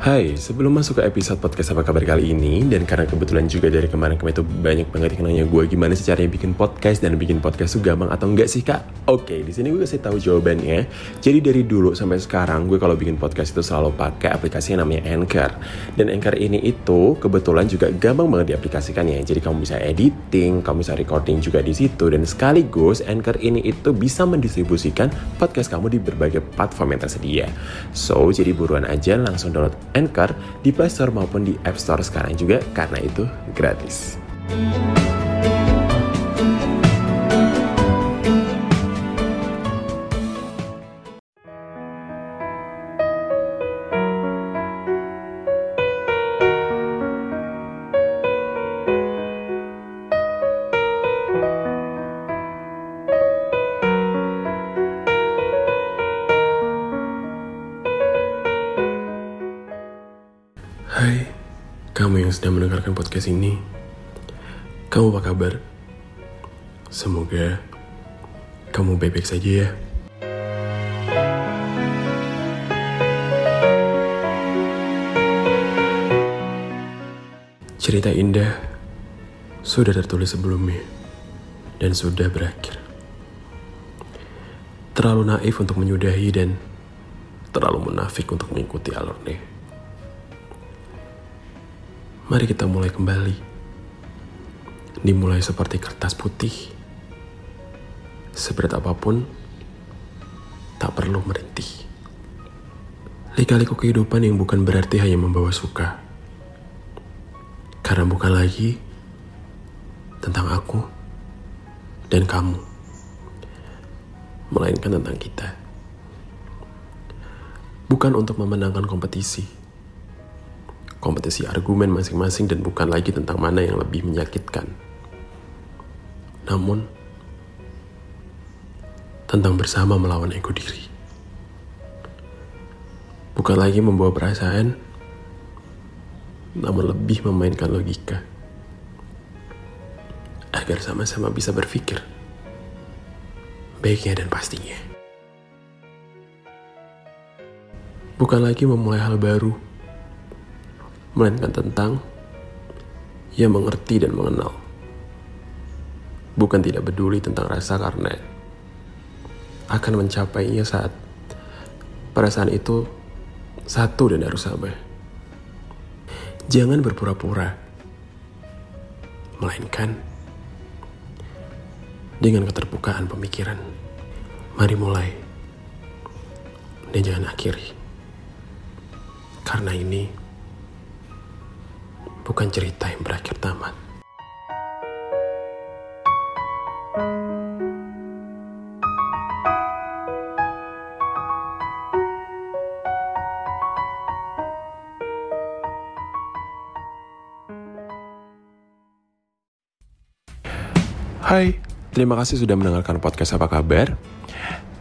Hai, sebelum masuk ke episode podcast apa kabar kali ini Dan karena kebetulan juga dari kemarin-kemarin itu banyak banget yang nanya gue Gimana sih caranya bikin podcast dan bikin podcast tuh gampang atau enggak sih kak? Oke, di sini gue kasih tahu jawabannya. Jadi dari dulu sampai sekarang gue kalau bikin podcast itu selalu pakai aplikasi yang namanya Anchor. Dan Anchor ini itu kebetulan juga gampang banget diaplikasikan ya. Jadi kamu bisa editing, kamu bisa recording juga di situ. Dan sekaligus Anchor ini itu bisa mendistribusikan podcast kamu di berbagai platform yang tersedia. So, jadi buruan aja langsung download Anchor di Play Store maupun di App Store sekarang juga karena itu gratis. Kamu yang sedang mendengarkan podcast ini. Kamu apa kabar? Semoga kamu baik-baik saja ya. Cerita indah sudah tertulis sebelumnya dan sudah berakhir. Terlalu naif untuk menyudahi dan terlalu munafik untuk mengikuti alurnya. Mari kita mulai kembali. Dimulai seperti kertas putih. Seberat apa pun, tak perlu merintih. Lika-liku kehidupan yang bukan berarti hanya membawa suka. Karena bukan lagi tentang aku dan kamu. Melainkan tentang kita. Bukan untuk memenangkan kompetisi kompetisi argumen masing-masing dan bukan lagi tentang mana yang lebih menyakitkan. Namun, tentang bersama melawan ego diri. Bukan lagi membawa perasaan, namun lebih memainkan logika. Agar sama-sama bisa berpikir. Baiknya dan pastinya. Bukan lagi memulai hal baru, melainkan tentang yang mengerti dan mengenal. Bukan tidak peduli tentang rasa karena akan mencapainya saat perasaan itu satu dan harus sama. Jangan berpura-pura, melainkan dengan keterbukaan pemikiran. Mari mulai dan jangan akhiri. Karena ini bukan cerita yang berakhir tamat. Hai, terima kasih sudah mendengarkan podcast apa kabar.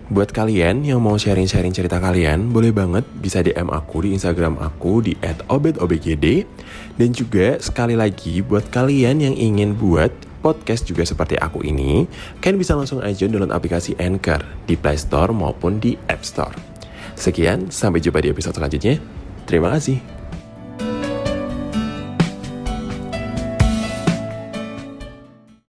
Buat kalian yang mau sharing-sharing cerita kalian, boleh banget bisa DM aku di Instagram aku di @obedobgd. Dan juga sekali lagi buat kalian yang ingin buat podcast juga seperti aku ini, kalian bisa langsung aja download aplikasi Anchor di Play Store maupun di App Store. Sekian, sampai jumpa di episode selanjutnya. Terima kasih.